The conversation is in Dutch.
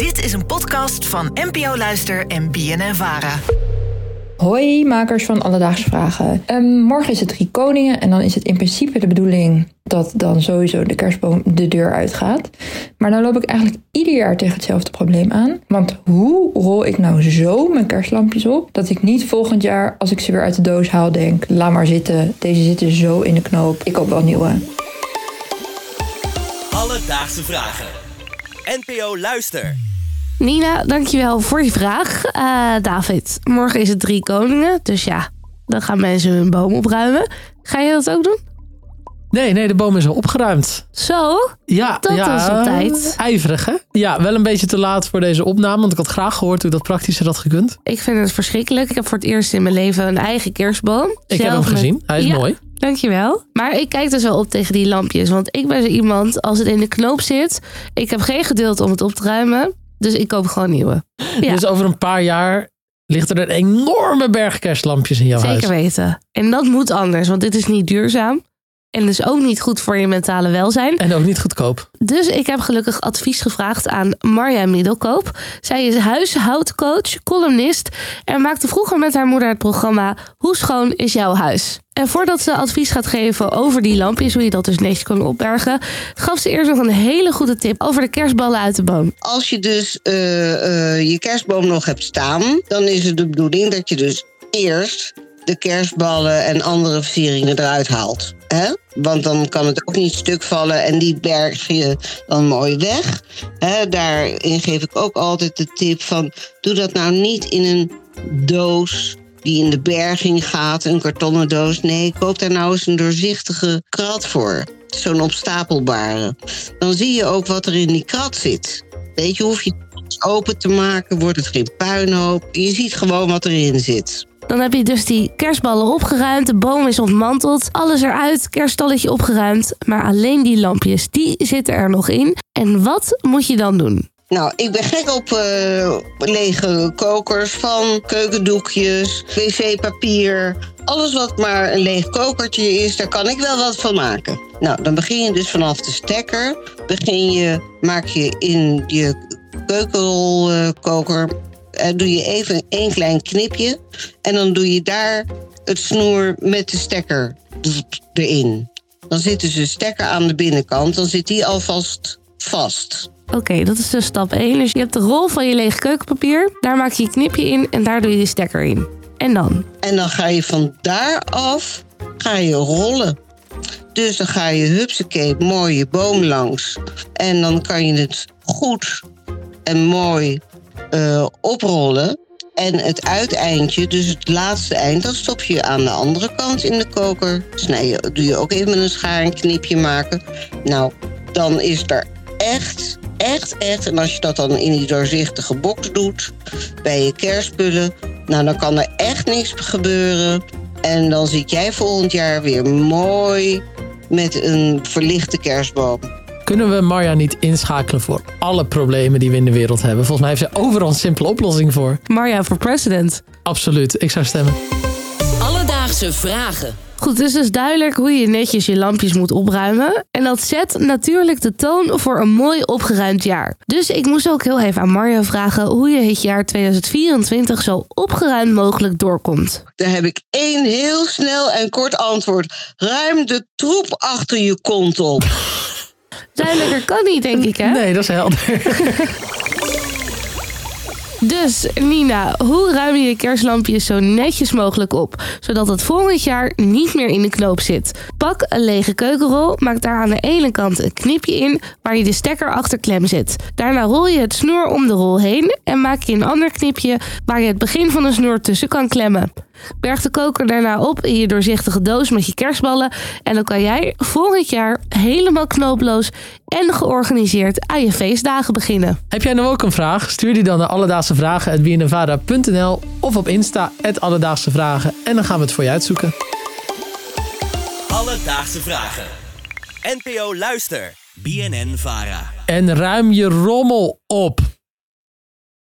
Dit is een podcast van NPO Luister en BNN Vara. Hoi, makers van Alledaagse Vragen. Ehm, morgen is het Drie Koningen en dan is het in principe de bedoeling dat dan sowieso de kerstboom de deur uitgaat. Maar dan loop ik eigenlijk ieder jaar tegen hetzelfde probleem aan. Want hoe rol ik nou zo mijn kerstlampjes op dat ik niet volgend jaar, als ik ze weer uit de doos haal, denk: laat maar zitten, deze zitten zo in de knoop, ik koop wel nieuwe. Alledaagse Vragen. NPO Luister. Nina, dankjewel voor je vraag. Eh, David, morgen is het Drie Koningen. Dus ja, dan gaan mensen hun boom opruimen. Ga je dat ook doen? Nee, nee, de boom is al opgeruimd. Zo? Ja, Dat ja, is op tijd. Ijverig, hè? Ja, wel een beetje te laat voor deze opname. Want ik had graag gehoord hoe dat praktischer had gekund. Ik vind het verschrikkelijk. Ik heb voor het eerst in mijn leven een eigen kerstboom. Ik heb Zelf hem met- gezien. Hij is Ja, mooi. Dankjewel. Maar ik kijk dus wel op tegen die lampjes. Want ik ben zo iemand, als het in de knoop zit... ik heb geen geduld om het op te ruimen. Dus ik koop gewoon nieuwe. Ja. Dus over een paar jaar ligt er een enorme berg kerstlampjes in jouw Zeker huis. weten. En dat moet anders, want dit is niet duurzaam. En dus ook niet goed voor je mentale welzijn. En ook niet goedkoop. Dus ik heb gelukkig advies gevraagd aan Marja Middelkoop. Zij is huishoudcoach, columnist en maakte vroeger met haar moeder het programma Hoe schoon is jouw huis? En voordat ze advies gaat geven over die lampjes, hoe je dat dus netjes kan opbergen, gaf ze eerst nog een hele goede tip over de kerstballen uit de boom. Als je dus eh, eh, je kerstboom nog hebt staan, dan is het de bedoeling dat je dus eerst de kerstballen en andere versieringen eruit haalt. Hè? Want dan kan het ook niet stuk vallen en die berg je dan mooi weg. Daarin geef ik ook altijd de tip van doe dat nou niet in een doos die in de berging gaat, een kartonnen doos. Nee, koop daar nou eens een doorzichtige krat voor. Zo'n opstapelbare. Dan zie je ook wat er in die krat zit. Weet je, hoef je open te maken, wordt het geen puinhoop. Je ziet gewoon wat erin zit. Dan heb je dus die kerstballen opgeruimd, de boom is ontmanteld, alles eruit, kerststalletje opgeruimd. Maar alleen die lampjes, die zitten er nog in. En wat moet je dan doen? Nou, ik ben gek op eh, lege kokers van keukendoekjes, wc-papier. Alles wat maar een leeg kokertje is, daar kan ik wel wat van maken. Nou, dan begin je dus vanaf de stekker. Begin je, maak je in je keukenrolkoker, doe je even één klein knipje. En dan doe je daar het snoer met de stekker erin. Dan zit dus de stekker aan de binnenkant, dan zit die alvast vast. Oké, dat is dus stap 1. Dus je hebt de rol van je lege keukenpapier. Daar maak je je knipje in en daar doe je de stekker in. En dan? En dan ga je van daaraf ga je rollen. Dus dan ga je hupsakee mooi je boom langs. En dan kan je het goed en mooi eh, oprollen. En het uiteindje, dus het laatste eind, dat stop je aan de andere kant in de koker. Snij je, doe je ook even met een schaar een knipje maken. Nou, dan is er echt, echt, echt... En als je dat dan in die doorzichtige box doet, bij je kerstspullen... Nou, dan kan er echt niks gebeuren. En dan zit jij volgend jaar weer mooi met een verlichte kerstboom. Kunnen we Marja niet inschakelen voor alle problemen die we in de wereld hebben? Volgens mij heeft zij overal een simpele oplossing voor. Marja voor president. Absoluut, ik zou stemmen. Alledaagse Vragen. Goed, het is dus duidelijk hoe je netjes je lampjes moet opruimen. En dat zet natuurlijk de toon voor een mooi opgeruimd jaar. Dus ik moest ook heel even aan Marja vragen hoe je het jaar 2024 zo opgeruimd mogelijk doorkomt. Daar heb ik één heel snel en kort antwoord. Ruim de troep achter je kont op. Duidelijker kan niet, denk ik, hè? Nee, dat is helder. Dus Nina, hoe ruim je je kerstlampjes zo netjes mogelijk op, zodat het volgend jaar niet meer in de knoop zit? Pak een lege keukenrol, maak daar aan de ene kant een knipje in waar je de stekker achter klem zit. Daarna rol je het snoer om de rol heen en maak je een ander knipje waar je het begin van de snoer tussen kan klemmen. Berg de koker daarna op in je doorzichtige doos met je kerstballen. En dan kan jij volgend jaar helemaal knooploos en georganiseerd aan je feestdagen beginnen. Heb jij nou ook een vraag? Stuur die dan naar alledaagsevragen.bnnvara.nl of op Insta, Alledaagse Vragen. En dan gaan we het voor je uitzoeken. Alledaagse Vragen. NPO Luister. BNN Vara. En ruim je rommel op.